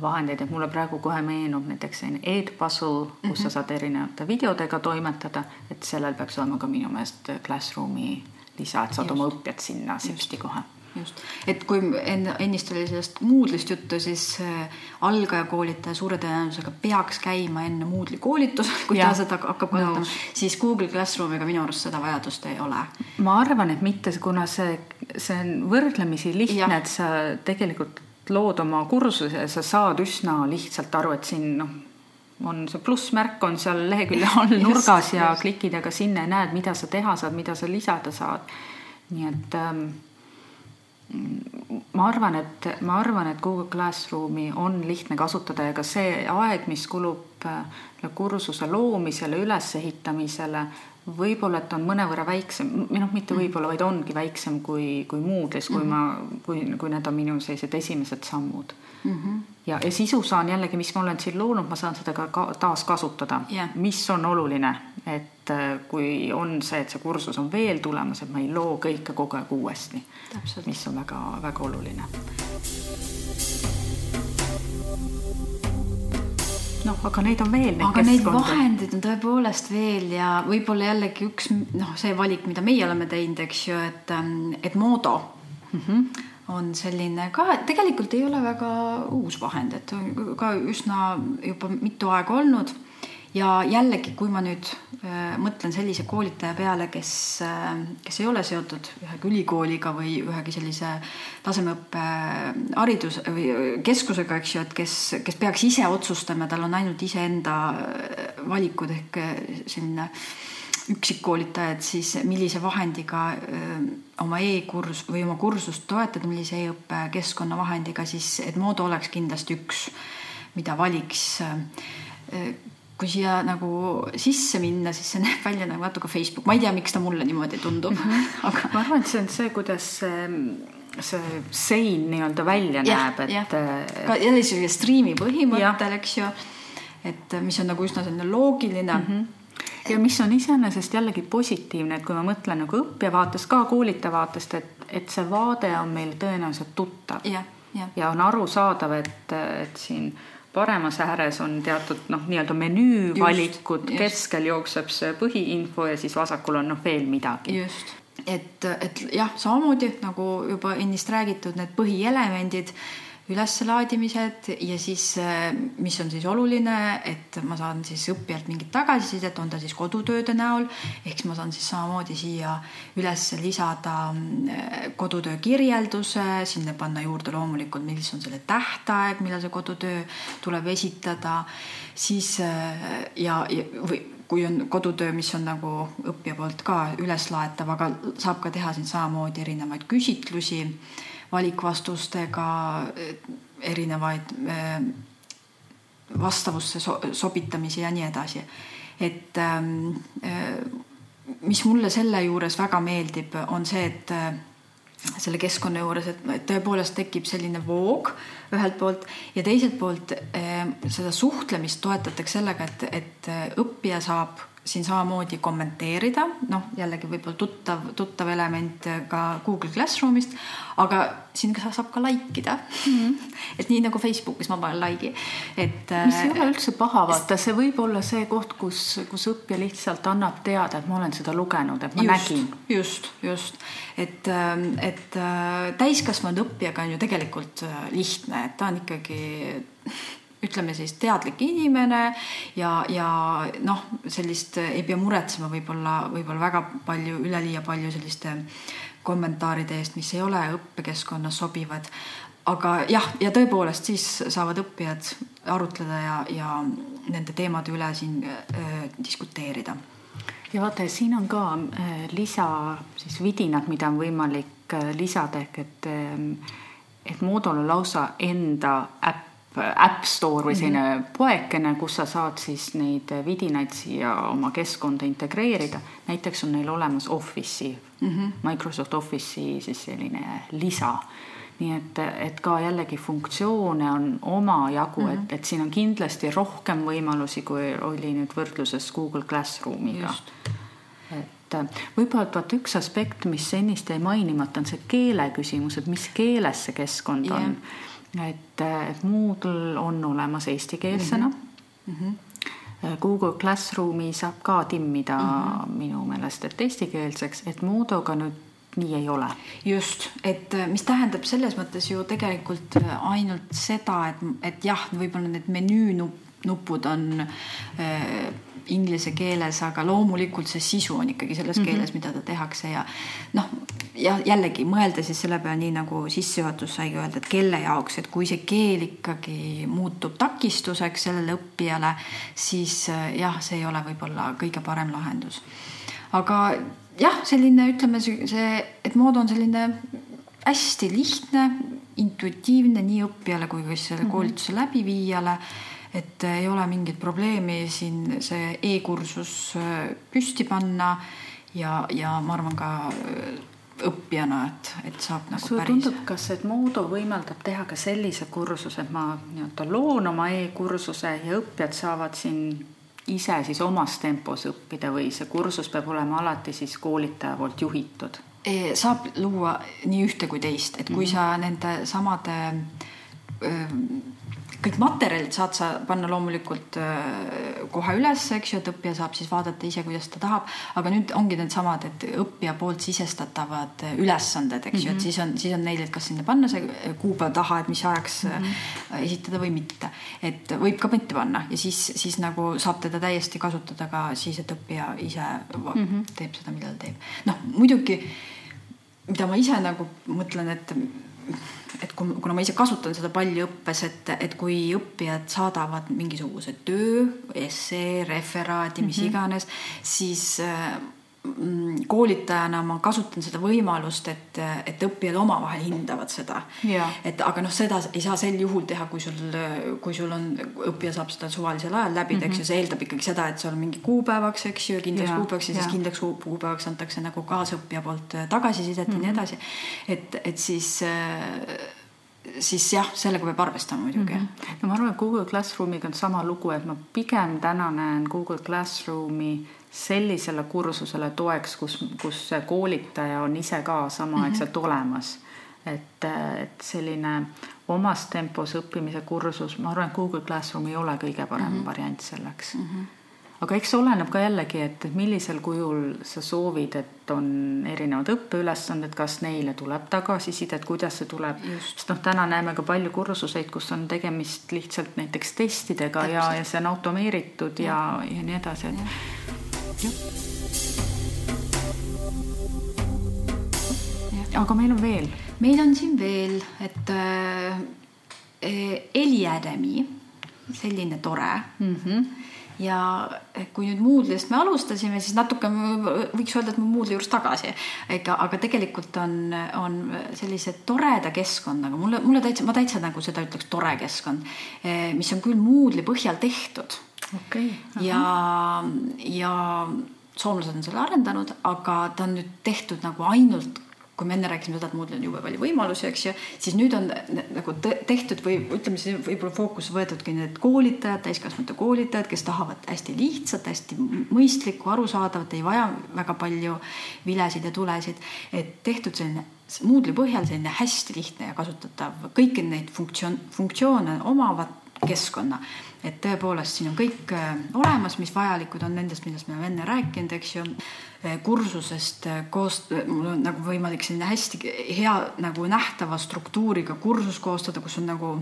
vahendeid, et mulle praegu kohe meenub näiteks selline Edpuzzle, kus mm -hmm. sa mhm. saad erinevate videodega toimetada, et sellel peaks olema ka minu meelest Classroomi lisa, et saad Just. oma õppijad sinna sipsti kohe just, et kui enne, ennist oli sellest Moodle'ist juttu, siis äh, algajakoolitaja suure tõenäosusega peaks käima enne Moodle'i koolitus, kui ja. ta seda hakkab kasutama no., siis Google Classroomiga minu arust seda vajadust ei ole. ma arvan, et mitte, kuna see, see on võrdlemisi lihtne, et sa tegelikult lood oma kursuse ja sa saad üsna lihtsalt aru, et siin noh, on see plussmärk on seal lehekülje all nurgas just, ja just. klikid aga sinna ja näed, mida sa teha saad, mida sa lisada saad. nii et ähm, ma arvan, et ma arvan, et Google Classroomi on lihtne kasutada ja ka see aeg, mis kulub äh, kursuse loomisele, ülesehitamisele, võib-olla, et on mõnevõrra väiksem, või noh, mitte mm. võib-olla, vaid ongi väiksem kui, kui Moodle'is, kui mm -hmm. ma, kui, kui need on minu sellised esimesed sammud mm. -hmm. ja, ja sisu saan jällegi, mis ma olen siin loonud, ma saan seda ka, ka taaskasutada yeah., mis on oluline, et äh, kui on see, et see kursus on veel tulemas, et ma ei loo kõike kogu aeg uuesti, mis on väga-väga oluline noh, aga neid on veel. aga neid vahendeid on tõepoolest veel ja võib-olla jällegi üks noh, see valik, mida meie oleme teinud, eks ju, et, ähm, et Modo mm -hmm. on selline ka, tegelikult ei ole väga uus vahend, et on ka üsna juba mitu aega olnud ja jällegi, kui ma nüüd äh, mõtlen sellise koolitaja peale, kes äh,, kes ei ole seotud ühegi ülikooliga või ühegi sellise tasemeõppe haridus või keskusega, eks ju, et kes, kes peaks ise otsustama, tal on ainult iseenda valikud ehk selline üksikkoolitajad, siis millise vahendiga oma e-kurs või oma kursust toetada, millise e-õppe keskkonna vahendiga, siis Edmodo oleks kindlasti üks, mida valiks kui siia nagu sisse minna, siis see näeb välja nagu natuke Facebook, ma ei tea, miks ta mulle niimoodi tundub mm, -hmm. aga ma arvan, et see on see, kuidas see, sein nii-öelda välja ja, näeb, et. ka jälle selline striimi põhimõttel, eks ju, et mis on nagu üsna selline loogiline mm. -hmm ja mis on iseenesest jällegi positiivne, et kui ma mõtlen nagu õppija vaatest ka koolitaja vaatest, et, et see vaade on meil tõenäoliselt tuttav ja on arusaadav, et, et siin paremas ääres on teatud noh, nii-öelda menüüvalikud, keskel jookseb see põhiinfo ja siis vasakul on noh, veel midagi. just, et, et jah, samamoodi nagu juba ennist räägitud, need põhielemendid ülesslaadimised ja siis, äh, mis on siis oluline, et ma saan siis õppijalt mingit tagasisidet, on ta siis kodutööde näol, ehk siis ma saan siis samamoodi siia üles lisada äh, kodutöö kirjelduse, sinna panna juurde loomulikult, mis on selle tähtaeg, millal see kodutöö tuleb esitada, siis äh, ja, ja või kui on kodutöö, mis on nagu õppija poolt ka üleslaetav, aga saab ka teha siin samamoodi erinevaid küsitlusi valikvastustega erinevaid äh, vastavusse so sobitamisi ja nii edasi. et ähm, äh, mis mulle selle juures väga meeldib, on see, et äh, selle keskkonna juures, et tõepoolest tekib selline voog ühelt poolt ja teiselt poolt seda suhtlemist toetatakse sellega, et, et õppija saab siin samamoodi kommenteerida, noh, jällegi võib-olla tuttav, tuttav element ka Google Classroomist, aga siin saab ka like ida mm. -hmm. et nii nagu Facebookis ma panen like'i, et. mis ei ole üldse paha, vaata, see võib olla see koht, kus, kus õppija lihtsalt annab teada, et ma olen seda lugenud, et ma just, nägin. just, just, et, et täiskasvanud õppijaga on ju tegelikult lihtne, et ta on ikkagi ütleme siis teadlik inimene ja, ja noh, sellist ei pea muretsema võib-olla, võib-olla väga palju, üleliia palju selliste kommentaaride eest, mis ei ole õppekeskkonnas sobivad. aga jah, ja tõepoolest siis saavad õppijad arutleda ja, ja nende teemade üle siin äh, diskuteerida. ja vaata, siin on ka äh, lisa siis vidinad, mida on võimalik äh, lisada ehk et äh, et Moodol on lausa enda äpp App Store või selline mm -hmm. poekene, kus sa saad siis neid vidinaid siia oma keskkonda integreerida. näiteks on neil olemas Office'i mm, -hmm. Microsoft Office'i siis selline lisa. nii et, et ka jällegi funktsioone on omajagu mm, -hmm. et, et siin on kindlasti rohkem võimalusi, kui oli nüüd võrdluses Google Classroomiga. et võib-olla vaata üks aspekt, mis ennist jäi mainimata, on see keele küsimus, et mis keeles see keskkond yeah. on et, et Moodle on olemas eestikeelsena mm. -hmm. Google Classroomi saab ka timmida mm -hmm. minu meelest, et eestikeelseks, et Moodoga nüüd nii ei ole. just, et äh, mis tähendab selles mõttes ju tegelikult äh, ainult seda, et, et jah, võib-olla need menüünupud on äh, inglise keeles, aga loomulikult see sisu on ikkagi selles mm -hmm. keeles, mida ta tehakse ja noh, ja jällegi mõelda siis selle peale, nii nagu sissejuhatus saigi öelda, et kelle jaoks, et kui see keel ikkagi muutub takistuseks sellele õppijale, siis äh, jah, see ei ole võib-olla kõige parem lahendus. aga jah, selline ütleme see, et mood on selline hästi lihtne, intuitiivne nii õppijale kui ka siis selle mhm. koolituse läbiviijale et ei ole mingit probleemi siin see e-kursus äh, püsti panna ja, ja ma arvan ka äh, õppijana, et, et saab nagu sulle päris. tundub, kas, et Moodo võimaldab teha ka sellise kursuse, et ma nii-öelda loon oma e-kursuse ja õppijad saavad siin ise siis omas tempos õppida või see kursus peab olema alati siis koolitaja poolt juhitud? Saab luua nii ühte kui teist, et kui mm -hmm. sa nende samade öö, kõik materjalid saad sa panna loomulikult äh, kohe üles, eks ju, et õppija saab siis vaadata ise, kuidas ta tahab. aga nüüd ongi needsamad, et õppija poolt sisestatavad ülesanded, eks ju mm -hmm., et mhm. siis on, siis on neil, et kas sinna panna see kuupäev taha, et mis ajaks mm -hmm. esitada või mitte. et võib ka mitte panna ja siis, siis nagu saab teda täiesti kasutada ka siis, et õppija ise mm -hmm. teeb seda, mida ta teeb. noh, muidugi mida ma ise nagu mõtlen, et et kuna ma ise kasutan seda palju õppes, et, et kui õppijad saadavad mingisuguse töö, essee, referaadi, mis mm -hmm. iganes, siis äh, koolitajana ma kasutan seda võimalust, et, et õppijad omavahel hindavad seda. et aga noh, seda ei saa sel juhul teha, kui sul, kui sul on, õppija saab seda suvalisel ajal läbida mm, -hmm. eks ju, mhm. see eeldab ikkagi seda, et see on mingi kuupäevaks, eks ju, kindlaks kuupäevaks ja siis kindlaks kuupäevaks antakse nagu kaasõppija poolt tagasisidet mm -hmm. ja nii mhm. edasi. et, et siis siis jah, sellega peab arvestama muidugi mm. -hmm. no ma arvan, et Google Classroomiga on sama lugu, et ma pigem täna näen Google Classroomi sellisele kursusele toeks, kus, kus see koolitaja on ise ka samaaegselt mm -hmm. olemas. et, et selline omas tempos õppimise kursus, ma arvan, et Google Classroom ei ole kõige parem mm -hmm. variant selleks mm. -hmm aga eks oleneb ka jällegi, et millisel kujul sa soovid, et on erinevad õppeülesanded, kas neile tuleb tagasisidet, kuidas see tuleb, sest noh, täna näeme ka palju kursuseid, kus on tegemist lihtsalt näiteks testidega Täpselt. ja, ja see on automeeritud ja, ja, ja nii edasi, et aga meil on veel. meil on siin veel, et äh, Eliademi, selline tore mm. -hmm ja kui nüüd Moodle'ist me alustasime, siis natuke võiks öelda, et me Moodle'i juures tagasi. ega, aga tegelikult on, on sellise toreda keskkonnaga, mulle, mulle täitsa, ma täitsa nagu seda ütleks, tore keskkond, eh, mis on küll Moodle'i põhjal tehtud okay,. ja, ja soomlased on selle arendanud, aga ta on nüüd tehtud nagu ainult kui me enne rääkisime seda, et Moodle'il on jube palju võimalusi, eks ju, siis nüüd on nagu tehtud või ütleme siis võib-olla fookusse võetudki need koolitajad, täiskasvanute koolitajad, kes tahavad hästi lihtsat, hästi mõistlikku, arusaadavat, ei vaja väga palju vilesid ja tulesid. et tehtud selline Moodle'i põhjal selline hästi lihtne ja kasutatav, kõiki neid funktsioon, funktsioone omavad keskkonna et tõepoolest siin on kõik äh, olemas, mis vajalikud on nendest, millest me oleme enne rääkinud, eks ju. Äh, kursusest äh, koos, mul on nagu võimalik selline hästi hea nagu nähtava struktuuriga kursus koostada, kus on nagu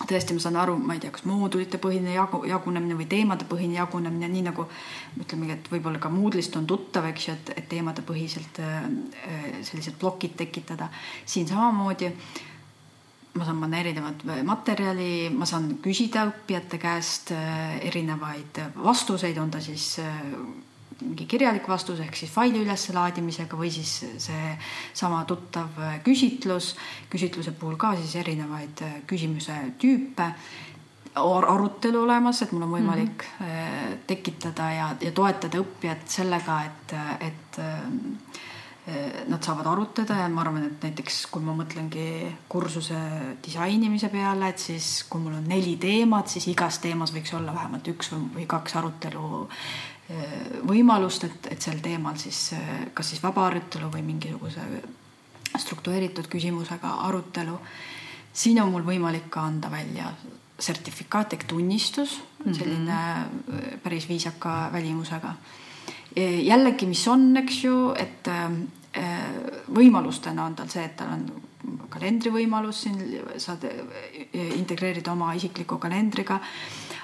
tõesti, ma saan aru, ma ei tea, kas moodulite põhine jagu, jagunemine või teemade põhine jagunemine, nii nagu ütlemegi, et võib-olla ka Moodle'ist on tuttav, eks ju, et, et teemade põhiselt sellised plokid tekitada. siin samamoodi ma saan panna erinevat materjali, ma saan küsida õppijate käest äh, erinevaid vastuseid, on ta siis äh, mingi kirjalik vastus ehk siis faili üleslaadimisega või siis seesama tuttav äh, küsitlus. küsitluse puhul ka siis erinevaid küsimuse tüüpe arutelu olemas, et mul on võimalik mm -hmm. tekitada ja, ja toetada õppijat sellega, et, et nad saavad arutada ja ma arvan, et näiteks kui ma mõtlengi kursuse disainimise peale, et siis kui mul on neli teemat, siis igas teemas võiks olla vähemalt üks või kaks arutelu eh, võimalust, et, et sel teemal siis eh, kas siis vaba arutelu või mingisuguse struktureeritud küsimusega arutelu. siin on mul võimalik ka anda välja sertifikaat ehk tunnistus mm, -hmm. selline päris viisaka välimusega jällegi, mis on, eks ju, et äh, võimalustena on tal see, et tal on kalendrivõimalus siin, saad äh, integreerida oma isikliku kalendriga.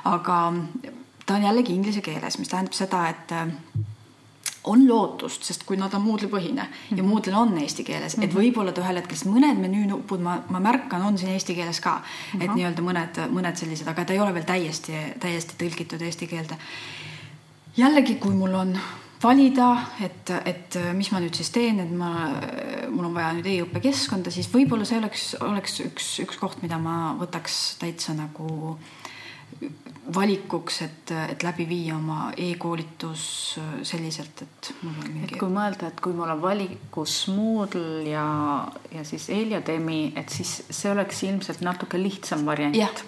aga ta on jällegi inglise keeles, mis tähendab seda, et äh, on lootust, sest kui nad on Moodle'i põhine mm -hmm. ja mhm. Moodle on eesti keeles mm, -hmm. et mhm. võib-olla ta ühel hetkel, sest mõned menüünupud ma, ma märkan, on siin eesti keeles ka mm, -hmm. et nii-öelda mõned, mõned sellised, aga ta ei ole veel täiesti, täiesti tõlgitud eesti keelde jällegi, kui mul on valida, et, et mis ma nüüd siis teen, et ma, mul on vaja nüüd e-õppekeskkonda, siis võib-olla see oleks, oleks üks, üks koht, mida ma võtaks täitsa nagu valikuks, et, et läbi viia oma e-koolitus selliselt, et mul on mingi. et kui mõelda, et kui mul on valikus Moodle ja, ja siis Eliademi, et siis see oleks ilmselt natuke lihtsam variant. jah,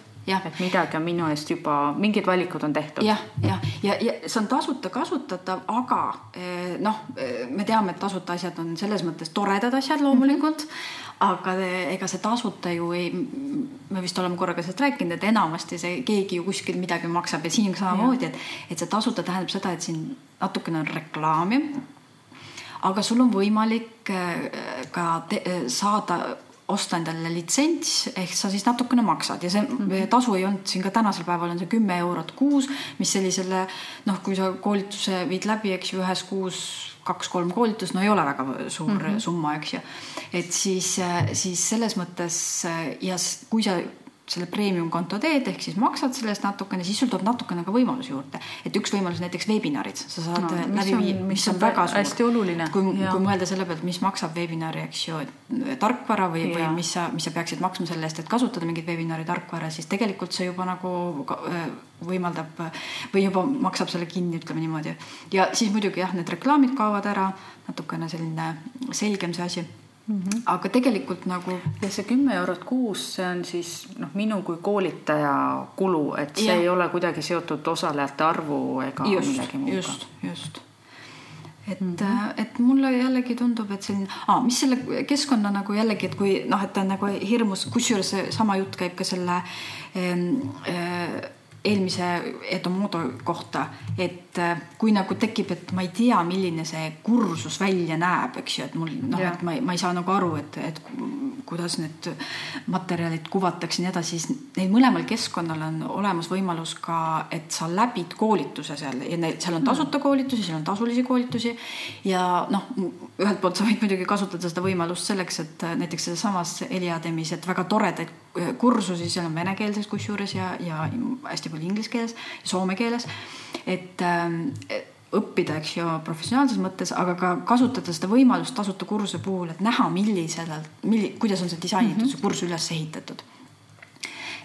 et midagi on minu eest juba, mingid valikud on tehtud. jah, jah, ja, ja, ja see on tasuta kasutatav, aga eh, noh, me teame, et tasuta asjad on selles mõttes toredad asjad loomulikult mm, -hmm. aga ega see tasuta ju ei, me vist oleme korra ka sellest rääkinud, et enamasti see keegi ju kuskil midagi maksab ja siin samamoodi, et, et see tasuta tähendab seda, et siin natukene on reklaami aga sul on võimalik eh, ka saada osta endale litsents ehk sa siis natukene maksad ja see mm -hmm. tasu ei olnud siin ka tänasel päeval on see kümme eurot kuus, mis sellisele noh, kui sa koolituse viid läbi, eks ju, ühes kuus kaks-kolm koolitust, no ei ole väga suur mm -hmm. summa, eks ju. et siis, siis selles mõttes ja kui sa selle premium-konto teed, ehk siis maksad selle eest natukene, siis sul tuleb natukene ka võimalusi juurde. et üks võimalus näiteks veebinarid, sa saad no, läbi viia, mis, on, on väga suur. hästi oluline. kui, kui mõelda selle pealt, mis maksab veebinari, eks ju, tarkvara või, või mis sa, mis sa peaksid maksma selle eest, et kasutada mingit veebinari tarkvara, siis tegelikult see juba nagu võimaldab või juba maksab selle kinni, ütleme niimoodi. ja siis muidugi jah, need reklaamid kaovad ära, natukene selline selgem see asi Mm -hmm. aga tegelikult nagu. ja see kümme eurot kuus, see on siis noh, minu kui koolitaja kulu, et see ja. ei ole kuidagi seotud osalejate arvu ega just, millegi muuga. just, just. et mm, -hmm. et mulle jällegi tundub, et selline ah,, mis selle keskkonna nagu jällegi, et kui noh, et ta on nagu hirmus, kusjuures seesama jutt käib ka selle äh, eelmise Edomodo kohta, et äh, kui nagu tekib, et ma ei tea, milline see kursus välja näeb, eks ju, et mul noh, et ma, ma ei saa nagu aru, et, et kuidas need materjalid kuvatakse ja nii edasi, siis neil mõlemal keskkonnal on olemas võimalus ka, et sa läbid koolituse seal ja neil, seal on tasuta koolitusi, seal on tasulisi koolitusi. ja noh, ühelt poolt sa võid muidugi kasutada seda võimalust selleks, et näiteks sedasamas Eliademis, et väga toredaid kursusi, seal on venekeelses kusjuures ja, ja hästi palju inglise keeles, soome keeles. Et äh, õppida, eks ju, professionaalses mõttes, aga ka kasutada seda võimalust tasuta kursuse puhul, et näha, millisele, milli-, kuidas on see disainitud mm, -hmm. see kursus üles ehitatud.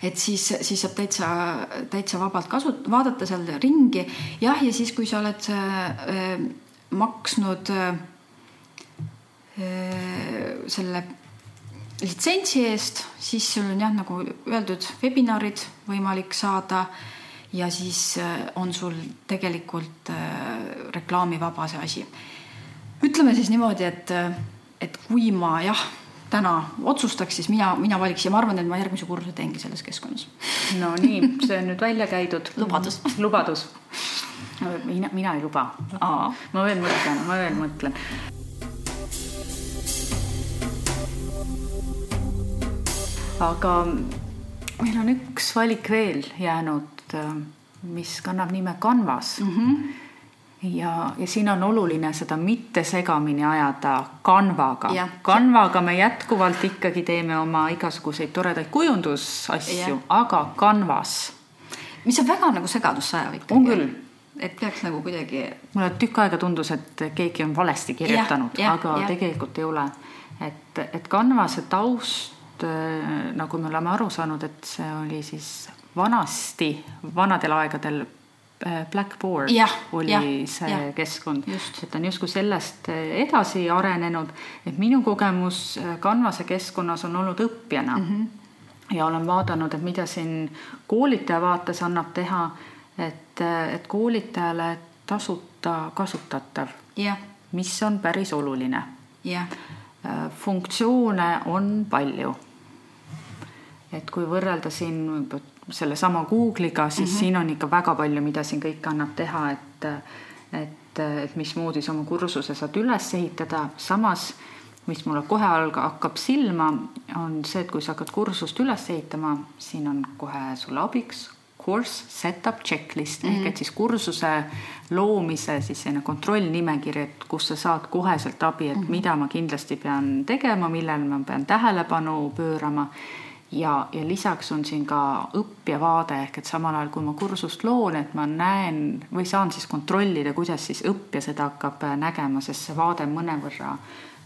et siis, siis saab täitsa, täitsa vabalt kasu-, vaadata seal ringi. jah, ja siis, kui sa oled äh, maksnud äh, selle litsentsi eest, siis sul on jah, nagu öeldud, webinarid võimalik saada ja siis äh, on sul tegelikult äh, reklaamivaba see asi. ütleme siis niimoodi, et, äh, et kui ma jah, täna otsustaks, siis mina, mina valiks ja ma arvan, et ma järgmise kursuse teengi selles keskkonnas. no nii, see on nüüd välja käidud. lubadus. lubadus. mina, mina ei luba. ma veel mõtlen, ma veel mõtlen. aga meil on üks valik veel jäänud mis kannab nime Canvas mm. -hmm. ja, ja siin on oluline seda mitte segamini ajada Canvaga. Canvaga me jätkuvalt ikkagi teeme oma igasuguseid toredaid kujundusasju, aga Canvas. mis on väga nagu segadusse ajav ikkagi. on küll et peaks nagu kuidagi. mulle tükk aega tundus, et keegi on valesti kirjutanud, aga ja. tegelikult ei ole. et, et Canvase taust, äh, nagu me oleme aru saanud, et see oli siis vanasti, vanadel aegadel äh, Blackboard ja, oli ja, see ja, keskkond, et on justkui sellest äh, edasi arenenud, et minu kogemus äh, Canvase keskkonnas on olnud õppijana mm. -hmm. ja olen vaadanud, et mida siin koolitaja vaates annab teha, et, et koolitajale tasuta kasutatav, mis on päris oluline. funktsioone on palju. et kui võrrelda siin sellesama Google'iga, siis mm -hmm. siin on ikka väga palju, mida siin kõike annab teha, et, et, et mismoodi sa oma kursuse saad üles ehitada, samas mis mulle kohe alga, hakkab silma, on see, et kui sa hakkad kursust üles ehitama, siin on kohe sulle abiks course setup checklist mm -hmm. ehk et siis kursuse loomise siis selline kontrollnimekiri, et kus sa saad koheselt abi, et mm -hmm. mida ma kindlasti pean tegema, millele ma pean tähelepanu pöörama ja, ja lisaks on siin ka õppija vaade ehk et samal ajal, kui ma kursust loon, et ma näen või saan siis kontrollida, kuidas siis õppija seda hakkab äh, nägema, sest see vaade mõnevõrra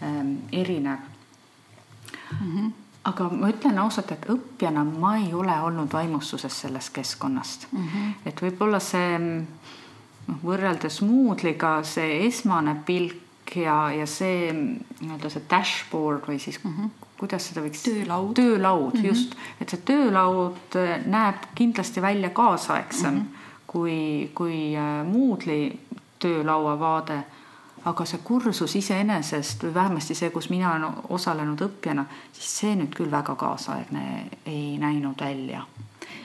ähm, erinev mm. -hmm. aga ma ütlen ausalt, et õppijana ma ei ole olnud vaimustuses sellest keskkonnast mm. -hmm. et võib-olla see noh, võrreldes Moodle'iga see esmane pilk ja, ja see nii-öelda see dashboard või siis mm -hmm. kuidas seda võiks. töölaud. töölaud mm, -hmm. just, et see töölaud äh, näeb kindlasti välja kaasaegsem mm -hmm. kui, kui äh, Moodle'i töölaua vaade. aga see kursus iseenesest või vähemasti see, kus mina olen osalenud õppijana, siis see nüüd küll väga kaasaegne ei näinud välja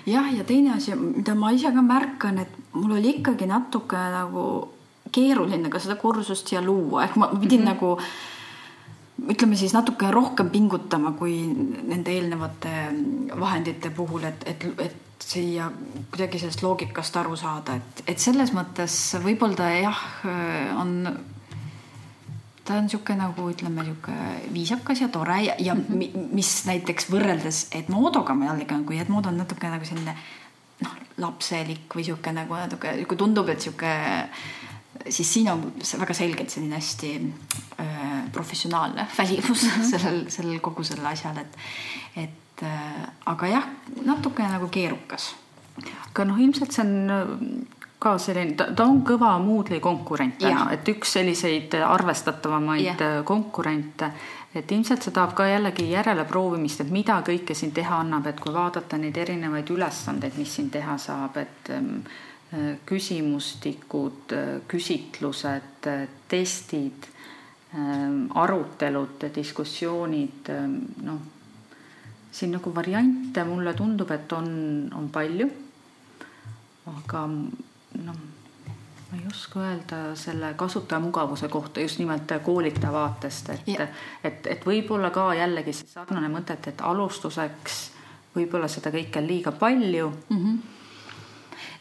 jah, ja teine asi, mida ma ise ka märkan, et mul oli ikkagi natuke nagu keeruline ka seda kursust siia luua, ehk ma pidin mm -hmm. nagu ütleme siis natuke rohkem pingutama kui nende eelnevate vahendite puhul, et, et, et siia kuidagi sellest loogikast aru saada, et, et selles mõttes võib-olla ta jah, on, ta on niisugune nagu ütleme, niisugune viisakas ja tore ja, ja mm -hmm. mis näiteks võrreldes Edmodoga ma jällegi, kui Edmod on natuke nagu selline noh, lapselik või niisugune nagu natuke, kui tundub, et niisugune siis siin on väga selgelt selline hästi äh, professionaalne välimus -hmm. sellel, sellel kogu sellel asjal, et, et äh, aga jah, natuke nagu keerukas. aga noh, ilmselt see on äh, ka selline, ta on kõva Moodle'i konkurent täna, et üks selliseid arvestatavamaid ja. Konkurente, et ilmselt see tahab ka jällegi järeleproovimist, et mida kõike siin teha annab, et kui vaadata neid erinevaid ülesandeid, mis siin teha saab, et ähm, küsimustikud, küsitlused, testid, arutelud, diskussioonid, noh, siin nagu variante mulle tundub, et on, on palju. aga noh, ma ei oska öelda selle kasutajamugavuse kohta just nimelt koolitaja vaatest, et, et, et võib-olla ka jällegi see sarnane mõte, et, et alustuseks võib-olla seda kõike on liiga palju mm. -hmm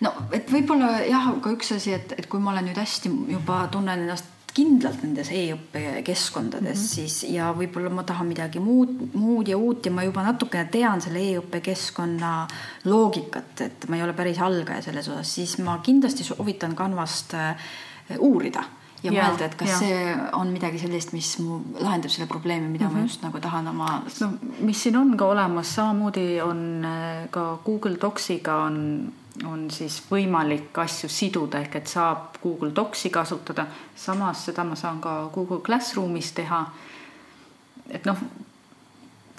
no et võib-olla jah, ka üks asi, et, et kui ma olen nüüd hästi juba tunnen ennast kindlalt nendes e-õppe keskkondades mm, -hmm. siis ja võib-olla ma tahan midagi muud, muud ja uut ja ma juba natukene tean selle e-õppe keskkonna loogikat, et ma ei ole päris algaja selles osas, siis ma kindlasti soovitan Canvast äh, uurida ja, ja mõelda, et kas ja. see on midagi sellist, mis mu lahendab selle probleemi, mida mm -hmm. ma mhm. just nagu tahan oma. no mis siin on ka olemas, samamoodi on äh, ka Google Docsiga on on siis võimalik asju siduda, ehk et saab Google Docsi kasutada, samas seda ma saan ka Google Classroomis teha. et noh,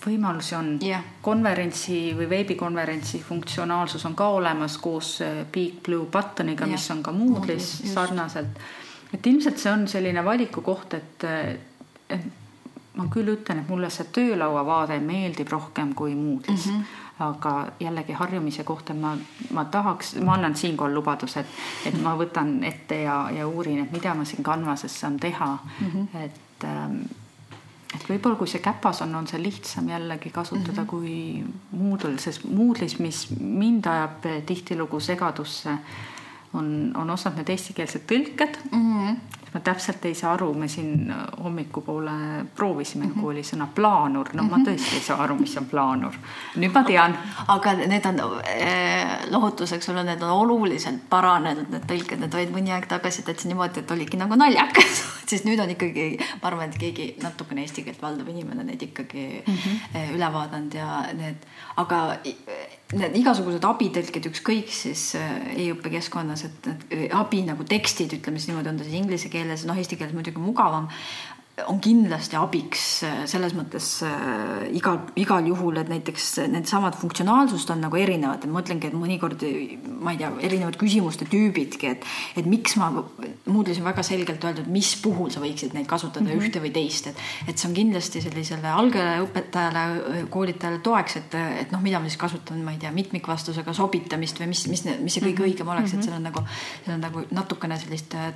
võimalusi on yeah.. konverentsi või veebikonverentsi funktsionaalsus on ka olemas koos äh, Big Blue Buttoniga yeah., mis on ka Moodle'is sarnaselt. et ilmselt see on selline valiku koht, et, et ma küll ütlen, et mulle see töölauavaade meeldib rohkem kui Moodle'is mm. -hmm aga jällegi harjumise kohta ma, ma tahaks, ma annan siinkohal lubaduse, et, et ma võtan ette ja, ja uurin, et mida ma siin Canvases saan teha mm. -hmm. et, ähm, et võib-olla kui see käpas on, on see lihtsam jällegi kasutada mm -hmm. kui Moodle, sest Moodle'is, mis mind ajab tihtilugu segadusse, on, on osad need eestikeelsed tõlked mm. -hmm ma täpselt ei saa aru, me siin hommikupoole proovisime mm -hmm. kooli sõna plaanur, no mm -hmm. ma mhm. tõesti ei saa aru, mis on plaanur. nüüd ma tean. aga need on eh, lohutuseks sulle, need on oluliselt paranenud, need tõlked, need olid mõni aeg tagasi täitsa niimoodi, et oligi nagu naljakas siis nüüd on ikkagi, ma arvan, et keegi natukene eesti keelt valdav inimene neid ikkagi mm -hmm. üle vaadanud ja need, aga need igasugused abitõlked, ükskõik siis äh, e-õppekeskkonnas, et need abi nagu tekstid, ütleme siis niimoodi, on ta siis inglise keeles, noh, eesti keeles muidugi mugavam on kindlasti abiks äh, selles mõttes äh, igal, igal juhul, et näiteks needsamad funktsionaalsust on nagu erinevad, et ma mõtlengi, et mõnikord ma ei tea, erinevad küsimuste tüübidki, et, et miks ma, Moodle'is on väga selgelt öeldud, mis puhul sa võiksid neid kasutada mm -hmm. ühte või teist, et, et see on kindlasti sellisele algajale õpetajale, koolitajale toeks, et, et noh, mida ma siis kasutan, ma ei tea, mitmikvastusega sobitamist või mis, mis, mis see kõige -hmm. õigem oleks mm, -hmm. et seal on nagu, seal on nagu natukene sellist äh,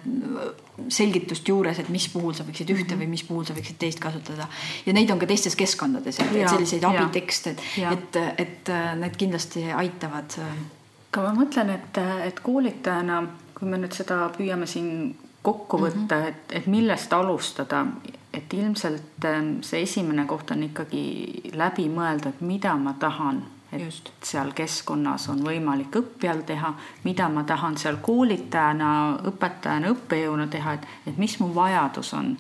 selgitust juures, et mis puhul sa võiksid ühte mm -hmm. või mis puhul sa võiksid teist kasutada. ja neid on ka teistes keskkondades, et selliseid abitekste, et, et, et need kindlasti aitavad. aga ma mõtlen, et, et koolitajana, kui me nüüd seda püüame siin kokku võtta mm, -hmm. et, et millest alustada, et ilmselt see esimene koht on ikkagi läbi mõelda, et mida ma tahan et Just. seal keskkonnas on võimalik õppijal teha, mida ma tahan seal koolitajana, õpetajana, õppejõuna teha, et, et mis mu vajadus on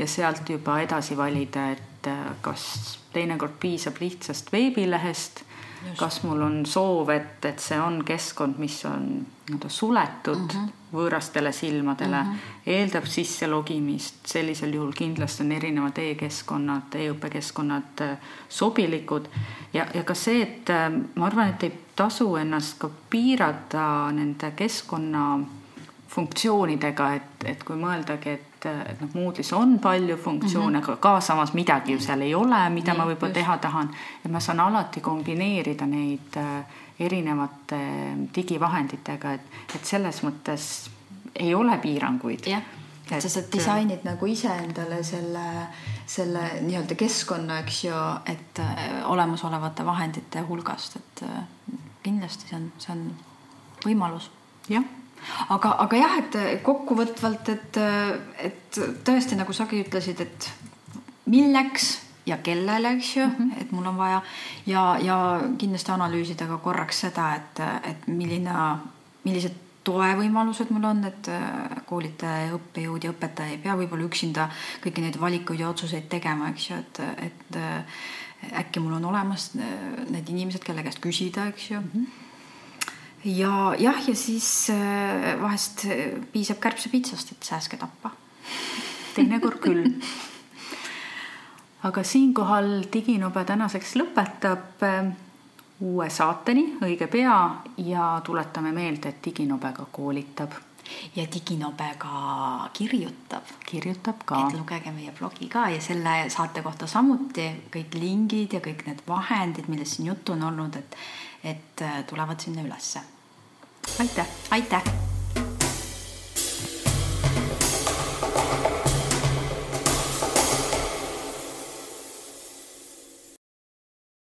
ja sealt juba edasi valida, et äh, kas teinekord piisab lihtsast veebilehest kas mul on soov, et, et see on keskkond, mis on nii-öelda suletud mm -hmm. võõrastele silmadele mm, -hmm. eeldab sisse logimist, sellisel juhul kindlasti on erinevad e-keskkonnad e, e-õppekeskkonnad äh, sobilikud ja, ja ka see, et äh, ma arvan, et ei tasu ennast ka piirata nende keskkonna funktsioonidega, et, et kui mõeldagi, et, et noh, Moodle'is on palju funktsioone mm, -hmm. aga ka samas midagi ju seal ei ole, mida Nii, ma võib-olla teha tahan. et ma saan alati kombineerida neid äh, erinevate digivahenditega, et, et selles mõttes ei ole piiranguid. jah, et sa saad disainid nagu iseendale selle, selle nii-öelda keskkonna, eks ju, et äh, olemasolevate vahendite hulgast, et äh, kindlasti see on, see on võimalus. jah aga, aga jah, et kokkuvõtvalt, et, et tõesti nagu sagi ütlesid, et milleks ja kellele, eks ju mm, -hmm. et mul on vaja ja, ja kindlasti analüüsida ka korraks seda, et, et milline, millised toevõimalused mul on, et koolitaja ja õppejõud ja õpetaja ei pea võib-olla üksinda kõiki neid valikuid ja otsuseid tegema, eks ju, et, et äkki mul on olemas need inimesed, kelle käest küsida, eks ju mm. -hmm ja jah, ja siis äh, vahest äh, piisab kärbsepitsast, et sääske tappa. teinekord küll. aga siinkohal Diginobe tänaseks lõpetab äh, uue saateni õige pea ja tuletame meelde, et Diginobe ka koolitab. ja Diginobe ka kirjutab. kirjutab ka. et lugege meie blogi ka ja selle saate kohta samuti kõik lingid ja kõik need vahendid, millest siin juttu on olnud, et et tulevad sinna ülesse. aitäh. aitäh